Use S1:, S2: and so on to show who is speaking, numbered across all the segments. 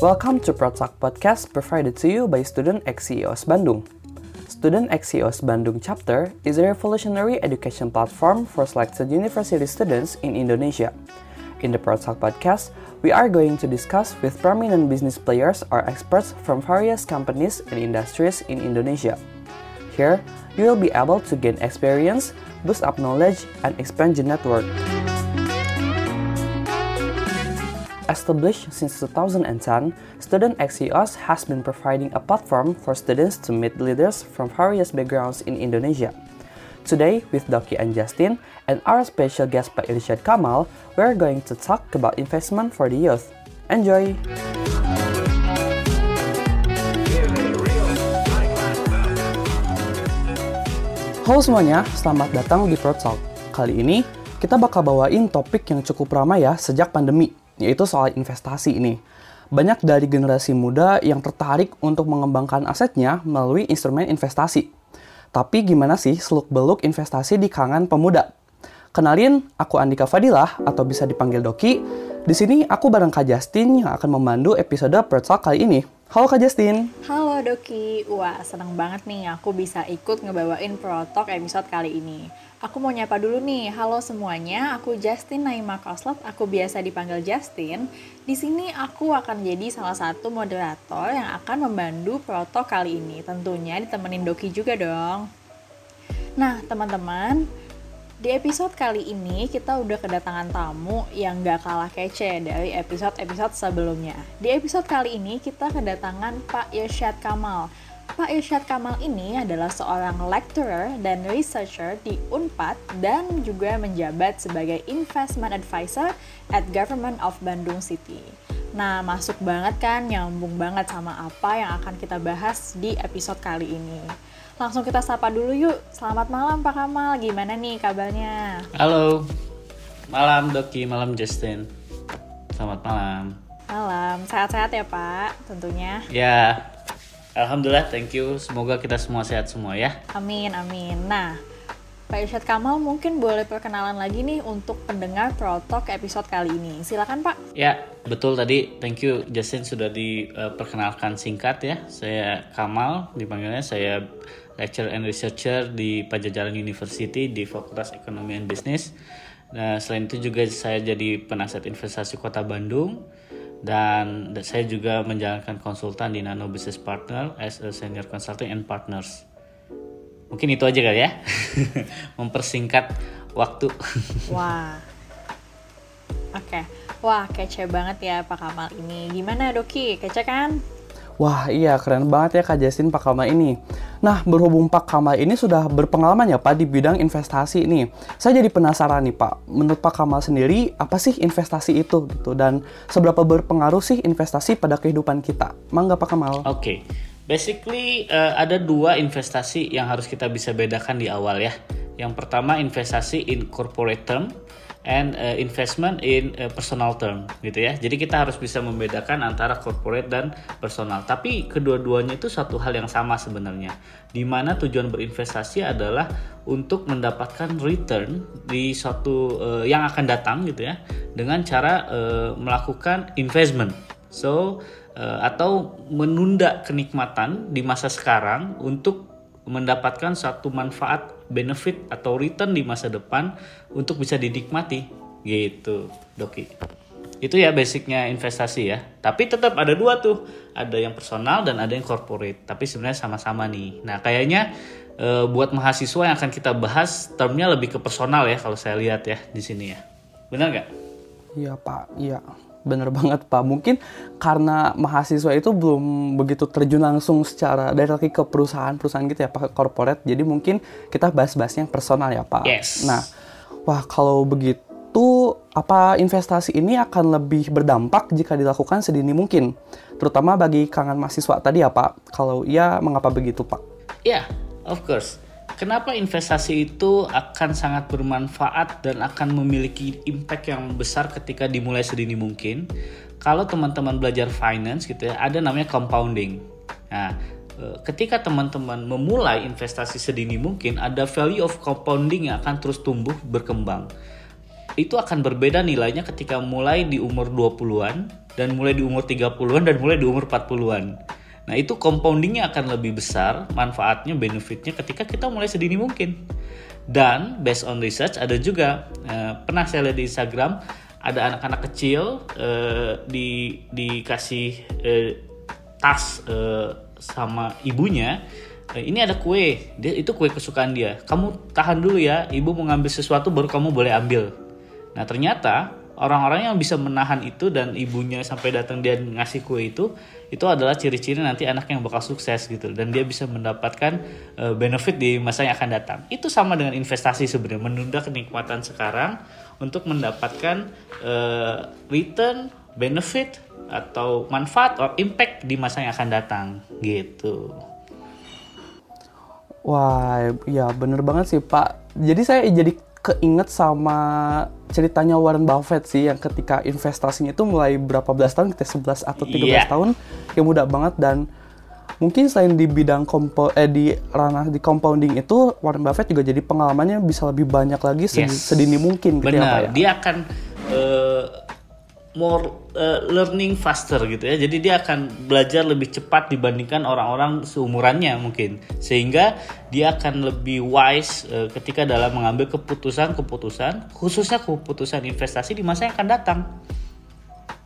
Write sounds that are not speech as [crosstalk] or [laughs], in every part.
S1: Welcome to ProTalk Podcast provided to you by Student XCEOS Bandung. Student XCEOS Bandung chapter is a revolutionary education platform for selected university students in Indonesia. In the ProTalk Podcast, we are going to discuss with prominent business players or experts from various companies and industries in Indonesia. Here, you will be able to gain experience, boost up knowledge, and expand your network. Established since 2010, Student Axios has been providing a platform for students to meet leaders from various backgrounds in Indonesia. Today, with Doki and Justin, and our special guest Pak Irsyad Kamal, we're going to talk about investment for the youth. Enjoy! Halo semuanya, selamat datang di Pro Talk. Kali ini, kita bakal bawain topik yang cukup ramai ya sejak pandemi, yaitu soal investasi ini. Banyak dari generasi muda yang tertarik untuk mengembangkan asetnya melalui instrumen investasi. Tapi gimana sih seluk-beluk investasi di kalangan pemuda? Kenalin, aku Andika Fadilah atau bisa dipanggil Doki. Di sini aku bareng Kak Justin yang akan memandu episode Talk kali ini. Halo Kak Justin.
S2: Halo Doki. Wah, seneng banget nih aku bisa ikut ngebawain Talk episode kali ini. Aku mau nyapa dulu nih. Halo semuanya, aku Justin Naima Koslet, aku biasa dipanggil Justin. Di sini aku akan jadi salah satu moderator yang akan membantu proto kali ini. Tentunya ditemenin Doki juga dong. Nah, teman-teman, di episode kali ini kita udah kedatangan tamu yang gak kalah kece dari episode-episode sebelumnya. Di episode kali ini kita kedatangan Pak Irsyad Kamal Pak Irsyad Kamal ini adalah seorang lecturer dan researcher di UNPAD dan juga menjabat sebagai investment advisor at Government of Bandung City. Nah, masuk banget kan, nyambung banget sama apa yang akan kita bahas di episode kali ini. Langsung kita sapa dulu yuk. Selamat malam Pak Kamal, gimana nih kabarnya?
S3: Halo, malam Doki, malam Justin. Selamat malam.
S2: Malam, sehat-sehat ya Pak, tentunya.
S3: Ya, Alhamdulillah, thank you. Semoga kita semua sehat semua ya.
S2: Amin, amin. Nah, Pak Irsyad Kamal mungkin boleh perkenalan lagi nih untuk pendengar Pro Talk episode kali ini. Silakan Pak.
S3: Ya, betul tadi. Thank you Justin sudah diperkenalkan singkat ya. Saya Kamal, dipanggilnya saya lecturer and researcher di Pajajaran University di Fakultas Ekonomi and Business. Nah, selain itu juga saya jadi penasihat investasi Kota Bandung dan saya juga menjalankan konsultan di Nano Business Partner as a senior consultant and partners. Mungkin itu aja kali ya. [laughs] Mempersingkat waktu. [laughs]
S2: Wah. Oke. Okay. Wah, kece banget ya Pak Kamal ini. Gimana Doki? Kece kan?
S1: Wah iya keren banget ya Kak Justin Pak Kamal ini. Nah berhubung Pak Kamal ini sudah berpengalaman ya Pak di bidang investasi ini. Saya jadi penasaran nih Pak, menurut Pak Kamal sendiri apa sih investasi itu gitu dan seberapa berpengaruh sih investasi pada kehidupan kita? Mangga Pak Kamal.
S3: Oke. Okay. Basically uh, ada dua investasi yang harus kita bisa bedakan di awal ya. Yang pertama investasi in corporate term and uh, investment in uh, personal term gitu ya. Jadi kita harus bisa membedakan antara corporate dan personal. Tapi kedua-duanya itu satu hal yang sama sebenarnya. Di mana tujuan berinvestasi adalah untuk mendapatkan return di suatu uh, yang akan datang gitu ya dengan cara uh, melakukan investment. So uh, atau menunda kenikmatan di masa sekarang untuk mendapatkan satu manfaat benefit atau return di masa depan untuk bisa dinikmati. Gitu Doki. Itu ya basicnya investasi ya. Tapi tetap ada dua tuh. Ada yang personal dan ada yang corporate. Tapi sebenarnya sama-sama nih. Nah kayaknya e, buat mahasiswa yang akan kita bahas termnya lebih ke personal ya kalau saya lihat ya di sini ya. Benar nggak?
S1: Iya pak. Iya Bener banget Pak. Mungkin karena mahasiswa itu belum begitu terjun langsung secara dari lagi ke perusahaan-perusahaan gitu ya Pak, corporate. Jadi mungkin kita bahas-bahas yang personal ya Pak.
S3: Yes.
S1: Nah, wah kalau begitu apa investasi ini akan lebih berdampak jika dilakukan sedini mungkin, terutama bagi kalangan mahasiswa tadi ya Pak. Kalau iya, mengapa begitu Pak?
S3: Ya, yeah, of course Kenapa investasi itu akan sangat bermanfaat dan akan memiliki impact yang besar ketika dimulai sedini mungkin? Kalau teman-teman belajar finance gitu ya, ada namanya compounding. Nah, e, ketika teman-teman memulai investasi sedini mungkin, ada value of compounding yang akan terus tumbuh berkembang. itu akan berbeda nilainya ketika mulai di umur 20-an dan mulai di umur 30-an dan mulai di umur 40-an. Nah, itu compoundingnya akan lebih besar, manfaatnya, benefitnya ketika kita mulai sedini mungkin. Dan based on research ada juga eh, pernah saya lihat di Instagram ada anak-anak kecil eh, di dikasih eh, tas eh, sama ibunya eh, ini ada kue. Dia itu kue kesukaan dia. Kamu tahan dulu ya ibu mau ngambil sesuatu baru kamu boleh ambil. Nah ternyata orang-orang yang bisa menahan itu dan ibunya sampai datang dia ngasih kue itu itu adalah ciri-ciri nanti anak yang bakal sukses gitu dan dia bisa mendapatkan uh, benefit di masa yang akan datang itu sama dengan investasi sebenarnya menunda kenikmatan sekarang untuk mendapatkan uh, return benefit atau manfaat or impact di masa yang akan datang gitu.
S1: Wah, ya bener banget sih Pak. Jadi saya jadi keinget sama ceritanya Warren Buffett sih yang ketika investasinya itu mulai berapa belas tahun, kita 11 atau 13 yeah. tahun, yang mudah banget dan mungkin selain di bidang kompo eh di ranah di compounding itu Warren Buffett juga jadi pengalamannya bisa lebih banyak lagi yes. sedini mungkin
S3: gitu ya, Benar. Ya, ya. Dia akan uh, more uh, learning faster gitu ya. Jadi dia akan belajar lebih cepat dibandingkan orang-orang seumurannya mungkin. Sehingga dia akan lebih wise uh, ketika dalam mengambil keputusan-keputusan khususnya keputusan investasi di masa yang akan datang.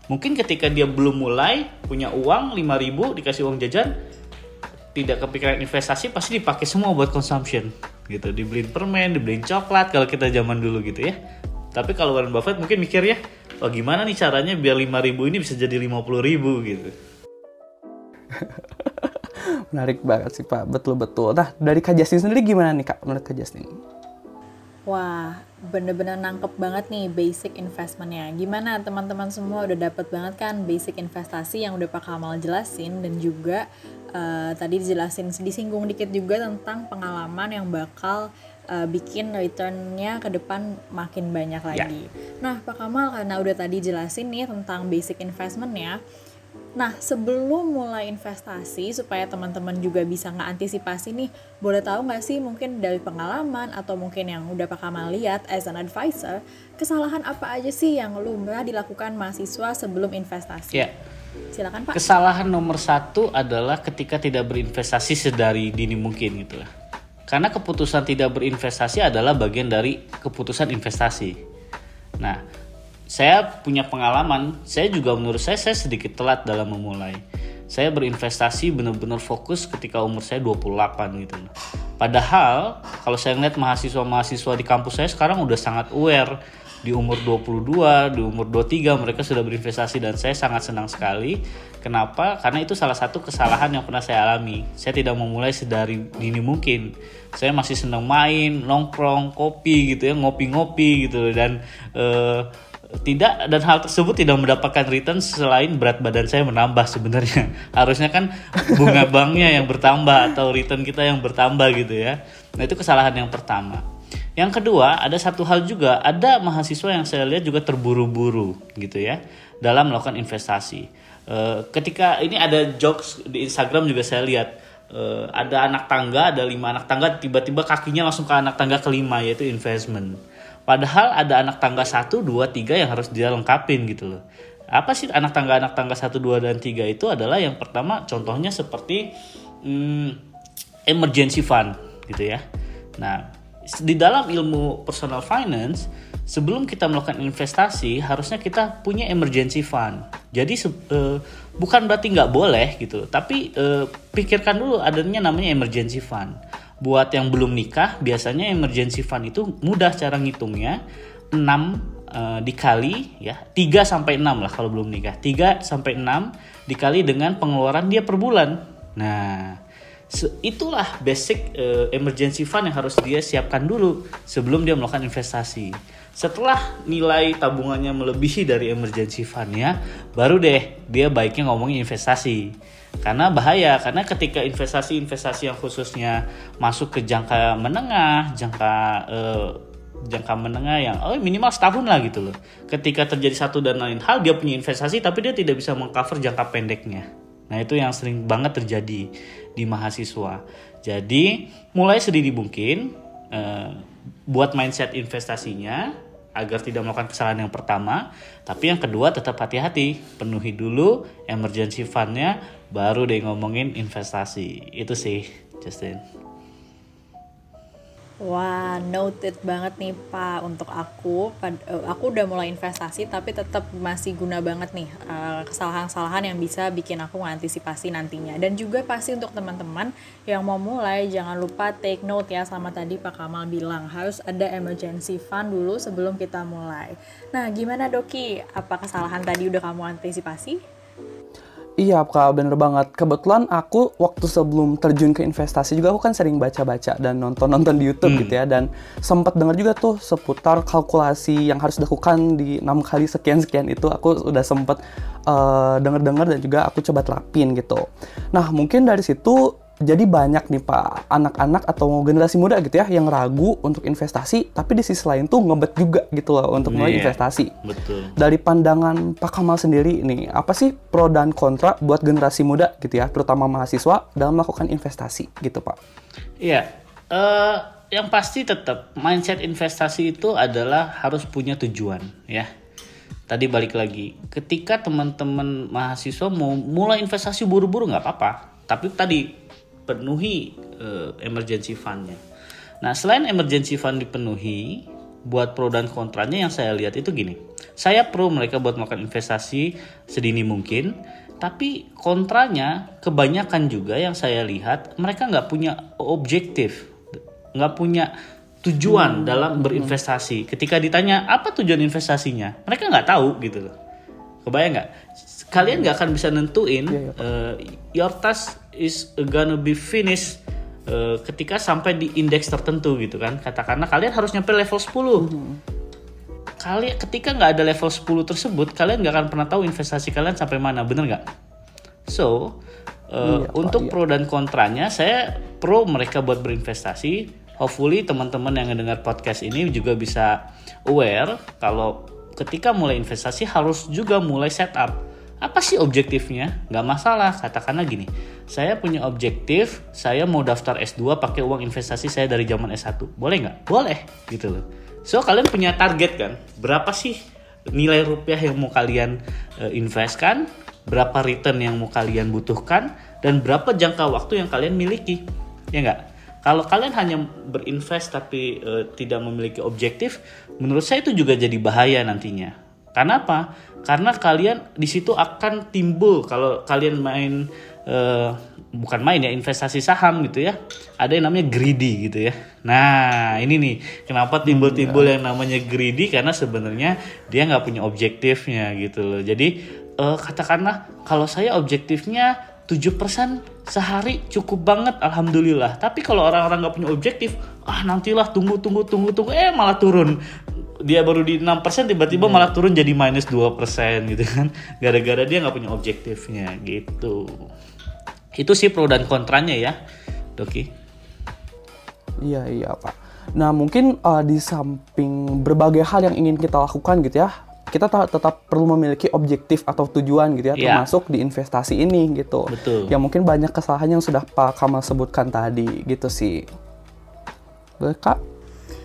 S3: Mungkin ketika dia belum mulai punya uang 5000 dikasih uang jajan tidak kepikiran investasi pasti dipakai semua buat consumption gitu dibeliin permen dibeliin coklat kalau kita zaman dulu gitu ya tapi kalau Warren Buffett mungkin mikir ya oh gimana nih caranya biar 5000 ini bisa jadi 50000 gitu? [laughs]
S1: Menarik banget sih Pak. Betul-betul. Nah dari Kak Justin sendiri gimana nih Kak menurut Kak Justin?
S2: Wah, bener-bener nangkep banget nih basic investmentnya. Gimana teman-teman semua udah dapet banget kan basic investasi yang udah Pak Kamal jelasin dan juga uh, tadi dijelasin disinggung dikit juga tentang pengalaman yang bakal uh, bikin returnnya ke depan makin banyak ya. lagi. Yeah. Nah Pak Kamal karena udah tadi jelasin nih tentang basic investmentnya, Nah, sebelum mulai investasi supaya teman-teman juga bisa ngeantisipasi nih, boleh tahu nggak sih mungkin dari pengalaman atau mungkin yang udah Pak Kamal lihat as an advisor, kesalahan apa aja sih yang lumrah dilakukan mahasiswa sebelum investasi?
S3: Yeah. Silakan Pak. Kesalahan nomor satu adalah ketika tidak berinvestasi sedari dini mungkin gitu lah. Karena keputusan tidak berinvestasi adalah bagian dari keputusan investasi. Nah, saya punya pengalaman, saya juga menurut saya saya sedikit telat dalam memulai. Saya berinvestasi benar-benar fokus ketika umur saya 28 gitu. Padahal kalau saya ngeliat mahasiswa-mahasiswa di kampus saya sekarang udah sangat aware di umur 22, di umur 23 mereka sudah berinvestasi dan saya sangat senang sekali. Kenapa? Karena itu salah satu kesalahan yang pernah saya alami. Saya tidak memulai sedari dini mungkin. Saya masih senang main, nongkrong, kopi gitu ya, ngopi-ngopi gitu dan uh, tidak dan hal tersebut tidak mendapatkan return selain berat badan saya menambah sebenarnya [laughs] harusnya kan bunga [laughs] banknya yang bertambah atau return kita yang bertambah gitu ya nah itu kesalahan yang pertama yang kedua, ada satu hal juga, ada mahasiswa yang saya lihat juga terburu-buru gitu ya dalam melakukan investasi. E, ketika ini ada jokes di Instagram juga saya lihat e, ada anak tangga, ada lima anak tangga, tiba-tiba kakinya langsung ke anak tangga kelima yaitu investment. Padahal ada anak tangga satu, dua, tiga yang harus dia lengkapin gitu loh. Apa sih anak tangga anak tangga satu, dua dan tiga itu adalah yang pertama contohnya seperti hmm, emergency fund gitu ya. Nah di dalam ilmu personal finance sebelum kita melakukan investasi harusnya kita punya emergency fund. Jadi uh, bukan berarti nggak boleh gitu. Tapi uh, pikirkan dulu adanya namanya emergency fund. Buat yang belum nikah biasanya emergency fund itu mudah cara ngitungnya. 6 uh, eh, dikali ya. 3 sampai 6 lah kalau belum nikah. 3 sampai 6 dikali dengan pengeluaran dia per bulan. Nah itulah basic uh, emergency fund yang harus dia siapkan dulu sebelum dia melakukan investasi. Setelah nilai tabungannya melebihi dari emergency fundnya, baru deh dia baiknya ngomongin investasi. Karena bahaya, karena ketika investasi-investasi yang khususnya masuk ke jangka menengah, jangka uh, jangka menengah yang oh minimal setahun lah gitu loh. Ketika terjadi satu dan lain hal dia punya investasi tapi dia tidak bisa mengcover jangka pendeknya. Nah, itu yang sering banget terjadi di mahasiswa. Jadi mulai sedini mungkin uh, buat mindset investasinya agar tidak melakukan kesalahan yang pertama. Tapi yang kedua tetap hati-hati, penuhi dulu emergency fundnya, baru deh ngomongin investasi. Itu sih, Justin.
S2: Wah, noted banget nih Pak untuk aku. Eh, Aku udah mulai investasi tapi tetap masih guna banget nih eh, kesalahan-kesalahan yang bisa bikin aku mengantisipasi nantinya. Dan juga pasti untuk teman-teman yang mau mulai jangan lupa take note ya sama tadi Pak Kamal bilang harus ada emergency fund dulu sebelum kita mulai. Nah, gimana Doki? Apa kesalahan tadi udah kamu antisipasi?
S1: Iya kak, bener banget. Kebetulan aku waktu sebelum terjun ke investasi juga aku kan sering baca-baca dan nonton-nonton di YouTube gitu ya. Dan sempat dengar juga tuh seputar kalkulasi yang harus dilakukan di enam kali sekian-sekian itu. Aku udah sempet eh, denger-dengar dan juga aku coba terapin gitu. Nah mungkin dari situ jadi banyak nih pak anak-anak atau generasi muda gitu ya yang ragu untuk investasi, tapi di sisi lain tuh ngebet juga gitu loh untuk mulai
S3: Iya.
S1: investasi.
S3: Betul.
S1: Dari pandangan Pak Kamal sendiri nih, apa sih pro dan kontra buat generasi muda gitu ya, terutama mahasiswa dalam melakukan investasi gitu Pak?
S3: Iya, eh, yang pasti tetap mindset investasi itu adalah harus punya tujuan ya. Tadi balik lagi, ketika teman-teman mahasiswa mau mulai investasi buru-buru nggak apa-apa, tapi tadi penuhi eh, emergency fundnya. Nah selain emergency fund dipenuhi, buat pro dan kontranya yang saya lihat itu gini, saya pro mereka buat melakukan investasi sedini mungkin, tapi kontranya kebanyakan juga yang saya lihat mereka nggak punya objektif, nggak punya tujuan dalam berinvestasi. Ketika ditanya apa tujuan investasinya, mereka nggak tahu gitu loh. Kebayang nggak? Kalian nggak akan bisa nentuin eh, your task is gonna be finished eh, ketika sampai di indeks tertentu gitu kan. Katakanlah kalian harus nyampe level 10 kalian ketika nggak ada level 10 tersebut kalian nggak akan pernah tahu investasi kalian sampai mana bener nggak? So uh,
S1: Iya,
S3: untuk
S1: iya.
S3: pro dan kontranya saya pro mereka buat berinvestasi. Hopefully teman-teman yang mendengar podcast ini juga bisa aware kalau ketika mulai investasi harus juga mulai setup apa sih objektifnya? Nggak masalah katakanlah gini. Saya punya objektif saya mau daftar S2 pakai uang investasi saya dari zaman S1 boleh nggak? Boleh gitu loh. So kalian punya target kan? Berapa sih nilai rupiah yang mau kalian eh, investkan berapa return yang mau kalian butuhkan? Dan berapa jangka waktu yang kalian miliki? Ya nggak? Kalau kalian hanya berinvest tapi eh, tidak memiliki objektif menurut saya itu juga jadi bahaya nantinya. Karena apa? Karena kalian di situ akan timbul kalau kalian main eh, bukan main ya investasi saham gitu ya. Ada yang namanya greedy gitu ya. Nah ini nih kenapa timbul-timbul yang namanya greedy karena sebenarnya dia nggak punya objektifnya gitu loh. Jadi eh, katakanlah kalau saya objektifnya 7% sehari cukup banget alhamdulillah. Tapi kalau orang-orang nggak punya objektif, ah nantilah tunggu tunggu tunggu tunggu eh malah turun. Dia baru di 6% tiba-tiba malah turun jadi minus 2% gitu kan. [laughs] Gara-gara dia nggak punya objektifnya gitu. Itu sih pro dan kontranya ya, Doki.
S1: Iya iya Pak. Nah mungkin uh, di samping berbagai hal yang ingin kita lakukan gitu ya, kita ta- tetap perlu memiliki objektif atau tujuan gitu ya,
S3: Iya.
S1: termasuk di investasi ini gitu.
S3: Betul.
S1: Ya mungkin banyak kesalahan yang sudah Pak Kamal sebutkan tadi gitu sih. Boleh Kak?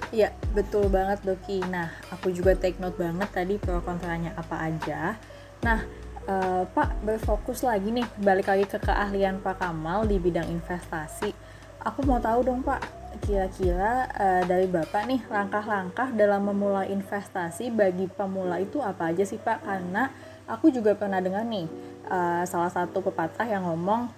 S2: Iya, betul banget Doki. Nah, aku juga take note banget tadi pro kontranya apa aja. Nah, eh, Pak berfokus lagi nih, balik lagi ke keahlian Pak Kamal di bidang investasi. Aku mau tahu dong Pak, kira-kira eh, dari Bapak nih langkah-langkah dalam memulai investasi bagi pemula itu apa aja sih Pak? Karena aku juga pernah dengar nih eh, salah satu pepatah yang ngomong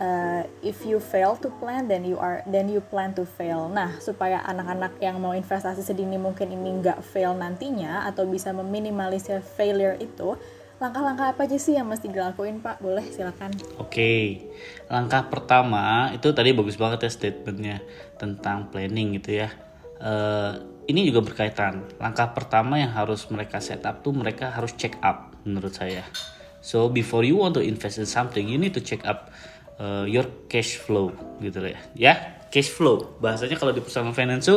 S2: uh, if you fail to plan then you are then you plan to fail. Nah, supaya anak-anak yang mau investasi sedini mungkin ini nggak fail nantinya atau bisa meminimalisir failure itu, langkah-langkah apa aja sih yang mesti dilakuin, Pak? Boleh silakan.
S3: Oke, langkah pertama itu tadi bagus banget ya statementnya tentang planning gitu ya. Eh, ini juga berkaitan. Langkah pertama yang harus mereka set up tuh mereka harus check up menurut saya. So before you want to invest in something, you need to check up uh, your cash flow gitu ya. Ya, cash flow. Bahasanya kalau di perusahaan finance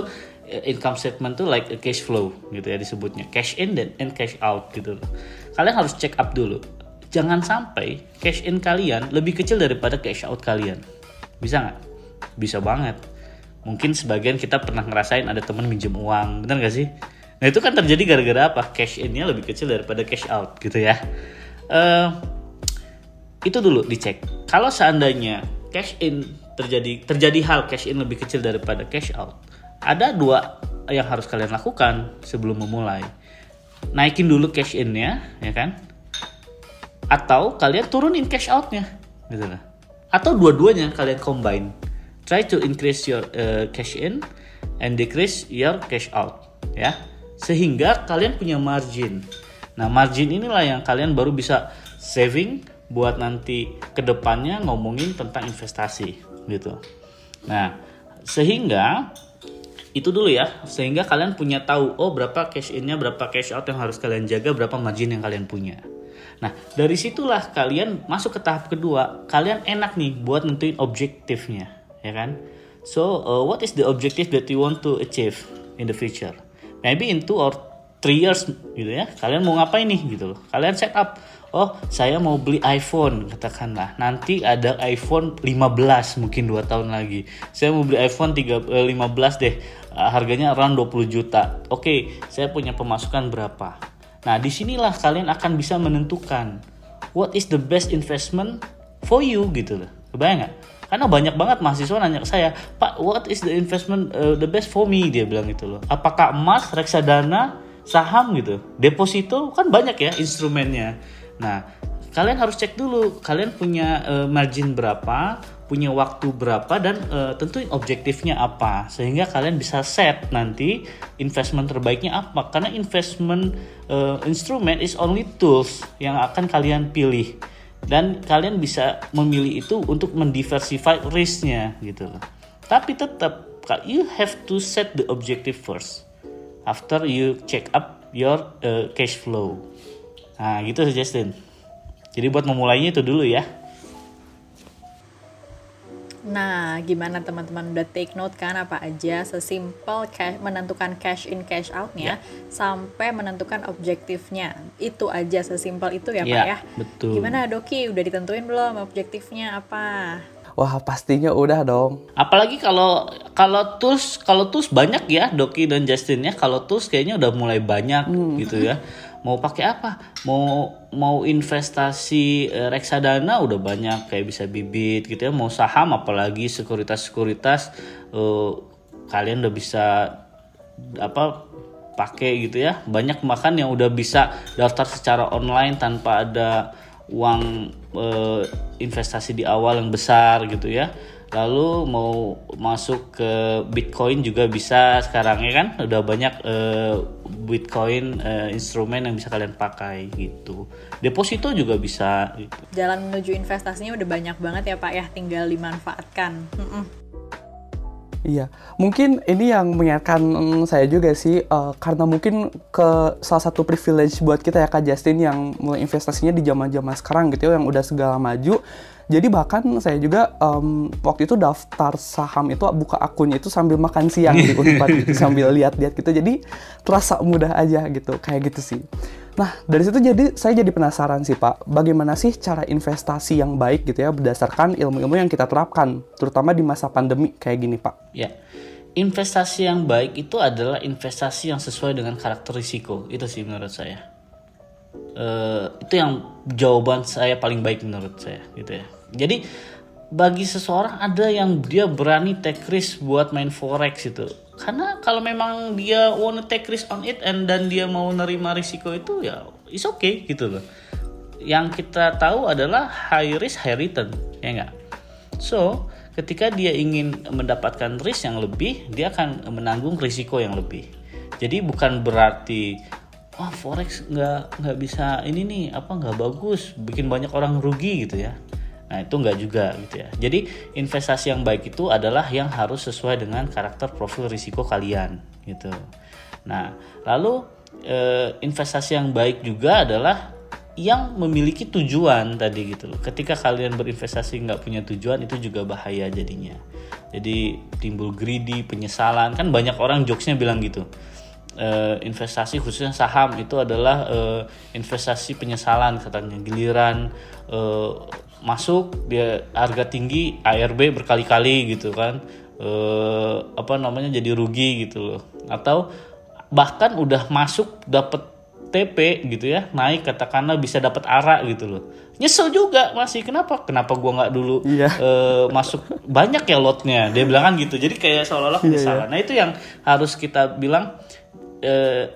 S3: eh, income statement tuh like a cash flow gitu ya disebutnya. Cash in dan and cash out gitu. Kalian harus check up dulu. Jangan sampai cash in kalian lebih kecil daripada cash out kalian. Bisa nggak? Bisa banget. Mungkin sebagian kita pernah ngerasain ada temen minjem uang, bener gak sih? Nah itu kan terjadi gara-gara apa? Cash innya lebih kecil daripada cash out gitu ya. Uh, itu dulu dicek. Kalau seandainya cash in terjadi terjadi hal cash in lebih kecil daripada cash out, ada dua yang harus kalian lakukan sebelum memulai. Naikin dulu cash innya, ya kan? Atau kalian turunin cash outnya, gitu lah. Atau dua-duanya kalian combine. Try to increase your uh, cash in and decrease your cash out, ya sehingga kalian punya margin. Nah, margin inilah yang kalian baru bisa saving buat nanti ke depannya ngomongin tentang investasi gitu. Nah, sehingga itu dulu ya, sehingga kalian punya tahu oh berapa cash innya, berapa cash out yang harus kalian jaga, berapa margin yang kalian punya. Nah, dari situlah kalian masuk ke tahap kedua, kalian enak nih buat nentuin objektifnya, ya kan? So, uh, what is the objective that you want to achieve in the future? maybe in two or three years gitu ya kalian mau ngapain nih gitu loh kalian set up oh saya mau beli iPhone katakanlah. Nanti ada iPhone 15 mungkin dua tahun lagi. Saya mau beli iPhone 3, 15 eh, deh. Uh, harganya around 20 juta. Oke okay, saya punya pemasukan berapa? Nah di sinilah kalian akan bisa menentukan what is the best investment for you gitu loh. Kebayang nggak? Karena banyak banget mahasiswa nanya ke saya pak what is the investment uh, the best for me? Dia bilang gitu loh. Apakah emas reksadana saham? gitu. Deposito kan banyak ya instrumennya nah kalian harus cek dulu kalian punya uh, margin berapa punya waktu berapa dan uh, tentuin objektifnya apa sehingga kalian bisa set nanti investment terbaiknya apa karena investment uh, instrument is only tools yang akan kalian pilih dan kalian bisa memilih itu untuk mendiversify risknya gitu loh. Tapi tetap you have to set the objective first after you check up your uh, cash flow. Nah gitu sih Justin. Jadi buat memulainya itu dulu ya.
S2: Nah, gimana teman-teman udah take note kan apa aja sesimpel cash, menentukan cash in cash outnya yeah. sampai menentukan objektifnya. Itu aja sesimpel itu ya, yeah, Pak ya.
S3: betul.
S2: Gimana Doki udah ditentuin belum objektifnya apa?
S1: Wah, pastinya udah dong.
S3: Apalagi kalau kalau tools kalau tools banyak ya Doki dan Justin ya. Kalau tools kayaknya udah mulai banyak hmm. gitu ya mau pakai apa? Mau mau investasi e, reksadana udah banyak kayak bisa bibit gitu ya. Mau saham apalagi sekuritas sekuritas e, kalian udah bisa apa pakai gitu ya. Banyak makan yang udah bisa daftar secara online tanpa ada uang e, investasi di awal yang besar gitu ya lalu mau masuk ke Bitcoin juga bisa sekarang ya kan? Udah banyak uh, Bitcoin uh, instrumen yang bisa kalian pakai gitu. Deposito juga bisa gitu.
S2: jalan menuju investasinya udah banyak banget ya Pak ya. Tinggal dimanfaatkan.
S1: Iya, mungkin ini yang mengingatkan saya juga sih, uh, karena mungkin ke salah satu privilege buat kita ya Kak Justin yang mulai investasinya di zaman-zaman sekarang gitu ya, yang udah segala maju. Jadi bahkan saya juga um, waktu itu daftar saham itu buka akunnya itu sambil makan siang di [laughs] Unpad gitu, sambil lihat-lihat gitu. Jadi terasa mudah aja gitu, kayak gitu sih. Nah, dari situ jadi saya jadi penasaran sih Pak, bagaimana sih cara investasi yang baik gitu ya berdasarkan ilmu-ilmu yang kita terapkan, terutama di masa pandemi kayak gini Pak.
S3: Ya. Investasi yang baik itu adalah investasi yang sesuai dengan karakter risiko. Itu sih menurut saya. Uh, itu yang jawaban saya paling baik menurut saya gitu ya jadi bagi seseorang ada yang dia berani take risk buat main forex itu karena kalau memang dia wanna take risk on it and dan dia mau nerima risiko itu ya is okay gitu loh. Yang kita tahu adalah high risk high return ya enggak? So ketika dia ingin mendapatkan risk yang lebih dia akan menanggung risiko yang lebih. Jadi bukan berarti wah oh, forex nggak nggak bisa ini nih apa nggak bagus bikin banyak orang rugi gitu ya Nah itu enggak juga gitu ya. Jadi investasi yang baik itu adalah yang harus sesuai dengan karakter profil risiko kalian gitu. Nah lalu eh, investasi yang baik juga adalah yang memiliki tujuan tadi gitu loh. Ketika kalian berinvestasi nggak punya tujuan itu juga bahaya jadinya. Jadi timbul greedy, penyesalan kan banyak orang jokesnya bilang gitu. Uh, investasi khususnya saham itu adalah uh, investasi penyesalan katanya giliran uh, masuk dia harga tinggi ARB berkali-kali gitu kan. E, apa namanya jadi rugi gitu loh. Atau bahkan udah masuk dapat TP gitu ya naik katakanlah bisa dapat ARA gitu loh. Nyesel juga masih. Kenapa? Kenapa gua nggak dulu
S1: Iya.
S3: eh, masuk? Banyak ya lotnya. Dia bilang kan gitu. Jadi kayak seolah-olah
S1: Iya,
S3: penyesalan nah itu yang harus kita bilang eh,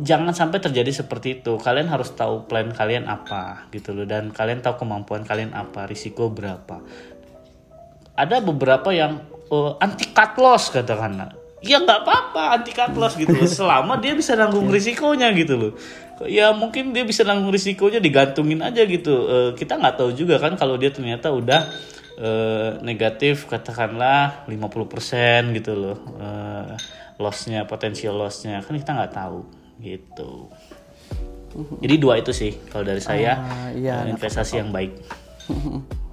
S3: jangan sampai terjadi seperti itu. Kalian harus tahu plan kalian apa gitu loh. Dan kalian tahu kemampuan kalian apa risiko berapa. Ada beberapa yang eh, anti cut loss katakanlah. Ya nggak apa-apa anti cut loss gitu loh. [laughs] Selama dia bisa nanggung risikonya gitu loh. Ya mungkin dia bisa nanggung risikonya digantungin aja gitu. Eh, kita nggak tahu juga kan kalau dia ternyata udah eh, negatif katakanlah 50% gitu loh. Eh, lossnya potensial lossnya. Kan kita nggak tahu gitu. Jadi dua itu sih kalau dari saya
S1: Ah, iya,
S3: investasi yang baik. [laughs]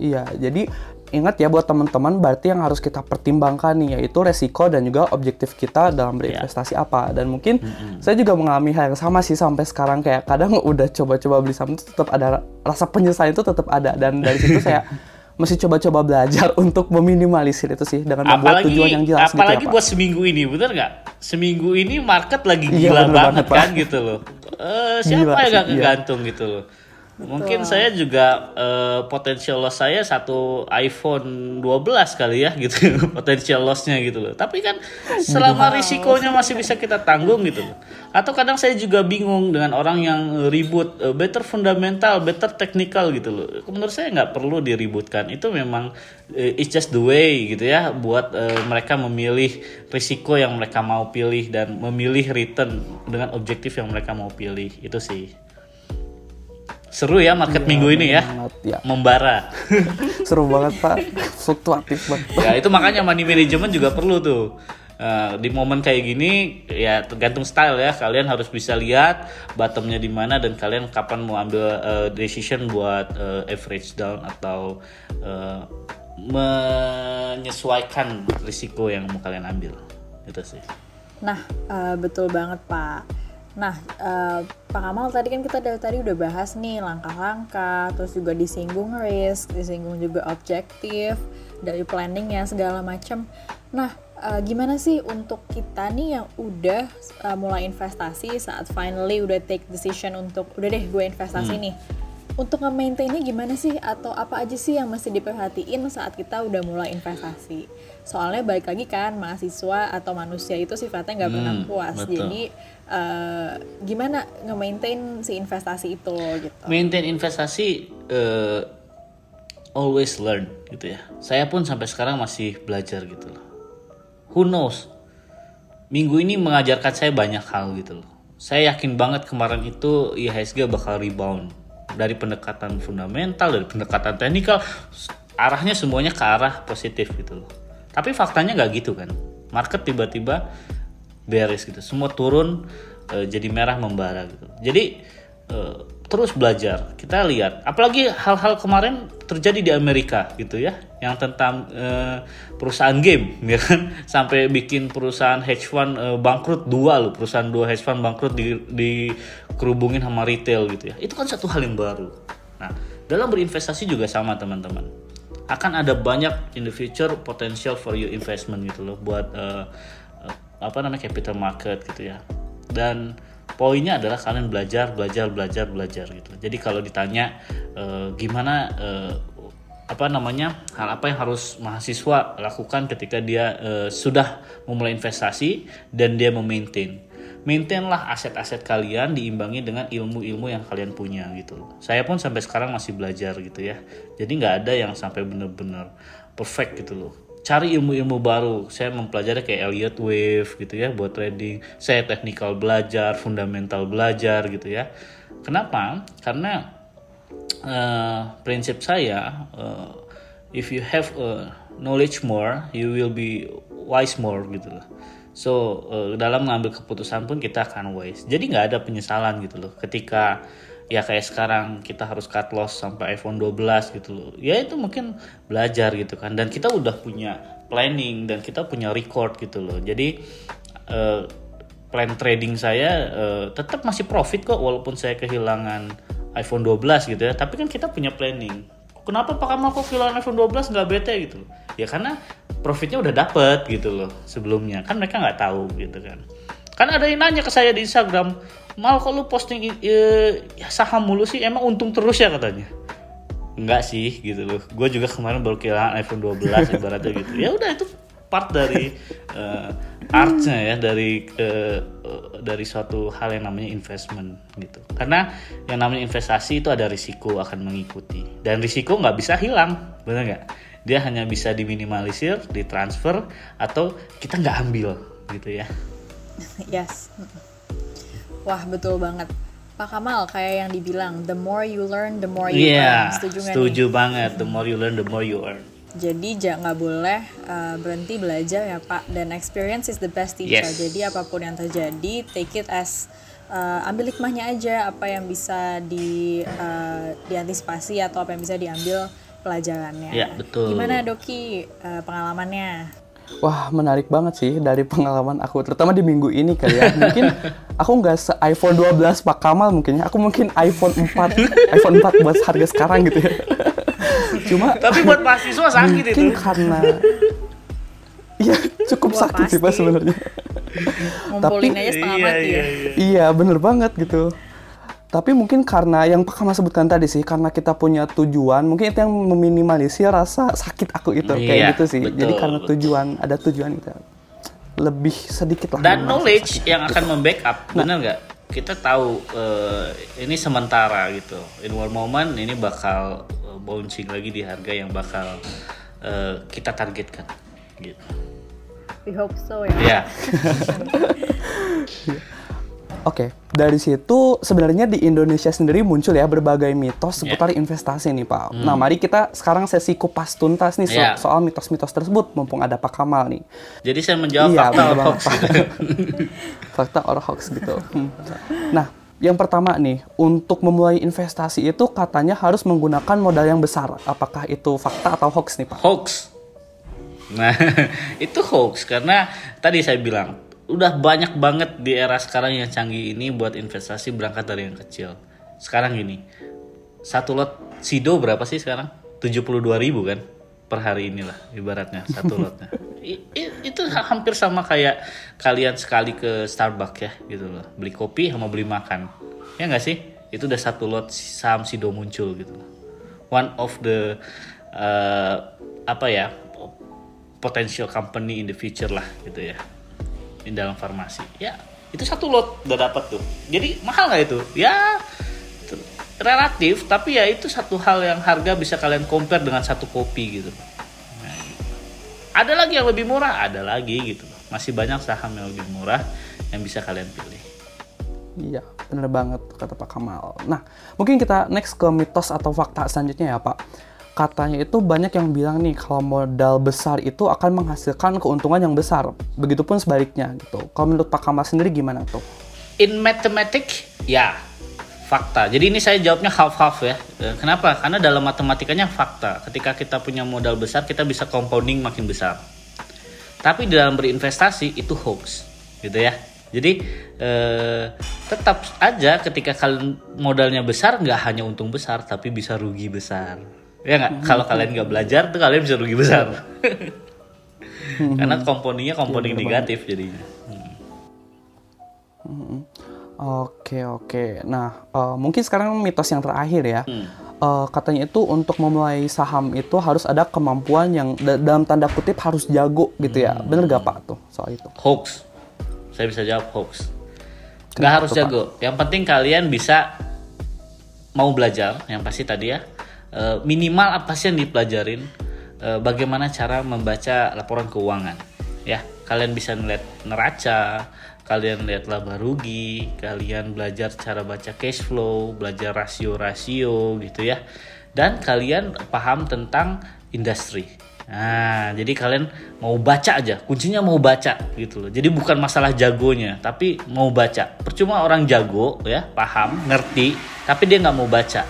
S1: Iya, jadi ingat ya buat teman-teman berarti yang harus kita pertimbangkan nih yaitu resiko dan juga objektif kita dalam berinvestasi apa. Dan mungkin saya juga mengalami hal yang sama sih sampai sekarang kayak kadang [laughs] udah coba-coba beli saham itu tetap ada rasa penyesalan itu tetap ada. Dan dari situ saya [laughs] mesti coba-coba belajar [laughs] untuk meminimalisir itu sih dengan membuat
S3: apalagi
S1: tujuan yang jelas
S3: apalagi
S1: gitu ya, Pak.
S3: buat seminggu ini bener nggak seminggu ini market lagi
S1: Iya,
S3: gila
S1: bener
S3: banget,
S1: banget,
S3: kan gitu loh Eh, siapa
S1: Gila
S3: yang gak
S1: iya.
S3: kegantung gitu loh mungkin saya juga eh, potensial loss saya satu iPhone 12 kali ya gitu. [laughs] Potensial lossnya gitu loh. Tapi kan selama risikonya masih bisa kita tanggung gitu loh. Atau kadang saya juga bingung dengan orang yang ribut eh, better fundamental better technical gitu loh. Menurut saya nggak perlu diributkan. Itu memang eh, it's just the way gitu ya buat eh, mereka memilih risiko yang mereka mau pilih dan memilih return dengan objektif yang mereka mau pilih. Itu sih seru ya market minggu ini ya.
S1: Banget, ya.
S3: membara. [laughs]
S1: Seru banget Pak, fluktuatif banget.
S3: ya itu makanya money management juga perlu tuh. Eh, di momen kayak gini ya tergantung style ya. Kalian harus bisa lihat bottomnya di mana dan kalian kapan mau ambil eh, decision buat eh, average down atau eh, menyesuaikan risiko yang mau kalian ambil. Itu sih.
S2: Nah, eh, betul banget Pak. Nah, eh, Pak Kamal tadi kan kita dari tadi udah bahas nih langkah-langkah, terus juga disinggung risk, disinggung juga objektif, dari planning ya segala macam. Nah, eh, gimana sih untuk kita nih yang udah eh, mulai investasi saat finally udah take decision untuk udah deh gue investasi nih. Untuk nge-maintainnya gimana sih atau apa aja sih yang mesti diperhatiin saat kita udah mulai investasi? Soalnya balik lagi kan mahasiswa atau manusia itu sifatnya nggak pernah
S3: Hmm,
S2: puas.
S3: betul.
S2: Jadi eh, gimana nge-maintain si investasi itu gitu?
S3: maintain investasi eh, always learn gitu ya. Saya pun sampai sekarang masih belajar gitu loh. Who knows? Minggu ini mengajarkan saya banyak hal gitu loh. Saya yakin banget kemarin itu IHSG bakal rebound dari pendekatan fundamental, dari pendekatan teknikal, arahnya semuanya ke arah positif gitu loh. Tapi faktanya nggak gitu kan. Market tiba-tiba beres gitu. Semua turun eh, jadi merah membara gitu. Jadi eh, terus belajar. Kita lihat, apalagi hal-hal kemarin terjadi di Amerika gitu ya, yang tentang eh, perusahaan game, [laughs] ya kan, sampai bikin perusahaan hedge fund eh, bangkrut dua loh, perusahaan dua hedge fund bangkrut di, di kerubungin sama retail gitu ya. Itu kan satu hal yang baru. Nah, dalam berinvestasi juga sama teman-teman. Akan ada banyak in the future potential for your investment gitu loh, buat eh, apa namanya capital market gitu ya. Dan poinnya adalah kalian belajar, belajar, belajar, belajar gitu. Jadi kalau ditanya eh, gimana eh, apa namanya hal apa yang harus mahasiswa lakukan ketika dia eh, sudah memulai investasi dan dia memaintain. Maintainlah aset-aset kalian diimbangi dengan ilmu-ilmu yang kalian punya gitu. Saya pun sampai sekarang masih belajar gitu ya. Jadi nggak ada yang sampai bener-bener perfect gitu loh cari ilmu-ilmu baru. Saya mempelajari kayak Elliott Wave gitu ya buat trading. Saya technical belajar, fundamental belajar gitu ya. Kenapa? Karena eh, prinsip saya eh, if you have eh, knowledge more, you will be wise more gitu loh. So eh, dalam mengambil keputusan pun kita akan wise. Jadi nggak ada penyesalan gitu loh. Ketika ya kayak sekarang kita harus cut loss sampai iPhone 12 gitu loh. Ya itu mungkin belajar gitu kan. Dan kita udah punya planning dan kita punya record gitu loh. Jadi eh, plan trading saya eh, tetap masih profit kok walaupun saya kehilangan iPhone 12 gitu ya. Tapi kan kita punya planning. kenapa Pak Kamal kok kehilangan iPhone 12 nggak bete gitu ya karena profitnya udah dapet gitu loh sebelumnya kan mereka nggak tahu gitu kan kan ada yang nanya ke saya di Instagram mal kok lu posting e, saham mulu sih? Emang untung terus ya katanya? Enggak sih gitu loh. Gue juga kemarin baru kehilangan iPhone 12 [laughs] ibaratnya gitu. Ya udah itu part dari uh, artnya ya dari uh, uh, dari suatu hal yang namanya investment gitu. Karena yang namanya investasi itu ada risiko akan mengikuti. Dan risiko nggak bisa hilang benar nggak? Dia hanya bisa diminimalisir ditransfer atau kita nggak ambil gitu ya. [laughs]
S2: Yes wah betul banget. Pak Kamal kayak yang dibilang the more you learn the more you
S3: yeah,
S2: earn. Setuju nggak
S3: setuju
S2: nih?
S3: banget. The more you learn the more you earn.
S2: Jadi jangan nggak boleh uh, berhenti belajar ya Pak. Dan experience is the best teacher.
S3: Yes.
S2: jadi apa pun yang terjadi take it as uh, ambil hikmahnya aja. Apa yang bisa di uh, diantisipasi atau apa yang bisa diambil pelajarannya.
S3: Ya, betul.
S2: gimana Doki uh, pengalamannya
S1: Wah menarik banget sih dari pengalaman aku, terutama di minggu ini kali ya. Mungkin aku nggak se iPhone 12 Pak Kamal mungkin ya. Aku mungkin iPhone 4, iPhone 4 buat harga sekarang gitu ya. Cuma
S3: tapi buat mahasiswa sakit
S1: mungkin
S3: itu
S1: karena Iya cukup
S2: Wah,
S1: sakit sih Pak
S2: pasti.
S1: sebenarnya.
S2: ngumpulin
S1: Tapi-
S2: aja setengah
S3: iya,
S2: mati
S3: iya,
S2: ya
S3: iya.
S1: Iya bener banget gitu. Tapi mungkin karena yang Pak Kamal sebutkan tadi sih, karena kita punya tujuan, mungkin itu yang meminimalisir rasa sakit aku itu
S3: Iya,
S1: kayak gitu sih.
S3: betul,
S1: Jadi karena
S3: betul.
S1: tujuan, ada tujuan kita lebih sedikit lah.
S3: dan knowledge
S1: sakit.
S3: yang akan membackup benar nggak? Kita tahu eh, ini sementara gitu. In one moment ini bakal eh, bouncing lagi di harga yang bakal eh, kita targetkan. Gitu.
S2: We hope so ya.
S3: Ya [laughs]
S1: Oke, dari situ sebenarnya di Indonesia sendiri muncul ya berbagai mitos
S3: Ya.
S1: seputar investasi nih Pak. Nah mari kita sekarang sesi kupas tuntas nih so-
S3: Ya.
S1: soal mitos-mitos tersebut, mumpung ada Pak Kamal nih.
S3: jadi saya menjawab
S1: Iya,
S3: fakta or hoax
S1: Pak.
S3: gitu. [laughs]
S1: Fakta or hoax gitu. Hmm. Nah, yang pertama nih, untuk memulai investasi itu katanya harus menggunakan modal yang besar. Apakah itu fakta atau hoax nih Pak?
S3: hoax nah [laughs] itu hoax karena tadi saya bilang udah banyak banget di era sekarang yang canggih ini buat investasi berangkat dari yang kecil. Sekarang gini satu lot sido berapa sih sekarang? 72.000 ribu kan per hari inilah ibaratnya satu [laughs] lotnya. I- i- itu ha- hampir sama kayak kalian sekali ke Starbucks ya gitu loh. Beli kopi sama beli makan. Ya nggak sih? Itu udah satu lot saham sido muncul gitu loh. One of the uh, apa ya potential company in the future lah gitu ya di dalam farmasi. Ya itu satu lot. Udah dapat tuh? Jadi mahal nggak itu? Ya relatif tapi ya itu satu hal yang harga bisa kalian compare dengan satu kopi gitu. Nah, ada lagi yang lebih murah? Ada lagi gitu. Masih banyak saham yang lebih murah yang bisa kalian pilih.
S1: Iya, bener banget kata Pak Kamal. Nah, mungkin kita next ke mitos atau fakta selanjutnya ya Pak. Katanya itu banyak yang bilang nih kalau modal besar itu akan menghasilkan keuntungan yang besar. Begitupun sebaliknya gitu. Kalau menurut Pak Kamal sendiri gimana tuh?
S3: in mathematics ya fakta. Jadi ini saya jawabnya half half ya. Eh, Kenapa? Karena dalam matematikanya fakta. Ketika kita punya modal besar, kita bisa compounding makin besar. Tapi dalam berinvestasi itu hoax, gitu ya. Jadi eh, tetap aja ketika kalian modalnya besar, nggak hanya untung besar, tapi bisa rugi besar. Ya nggak? Kalau kalian nggak belajar, tuh kalian bisa rugi besar. [laughs] Karena compoundingnya compounding negatif jadinya.
S1: Oke oke. Nah eh, mungkin sekarang mitos yang terakhir ya.
S3: Hmm.
S1: Eh, katanya itu untuk memulai saham itu harus ada kemampuan yang da- dalam tanda kutip harus jago gitu ya. Bener gak Pak tuh soal itu?
S3: hoax saya bisa jawab hoax nggak
S1: Kenapa
S3: harus
S1: Pak?
S3: jago yang penting kalian bisa mau belajar yang pasti tadi ya Eh, minimal apa sih yang dipelajarin Eh, bagaimana cara membaca laporan keuangan ya kalian bisa ngeliat neraca kalian lihat laba rugi kalian belajar cara baca cash flow belajar rasio-rasio gitu ya dan kalian paham tentang industri Nah, jadi kalian mau baca aja, kuncinya mau baca gitu loh. Jadi bukan masalah jagonya, tapi mau baca. Percuma orang jago ya, paham, ngerti, tapi dia nggak mau baca.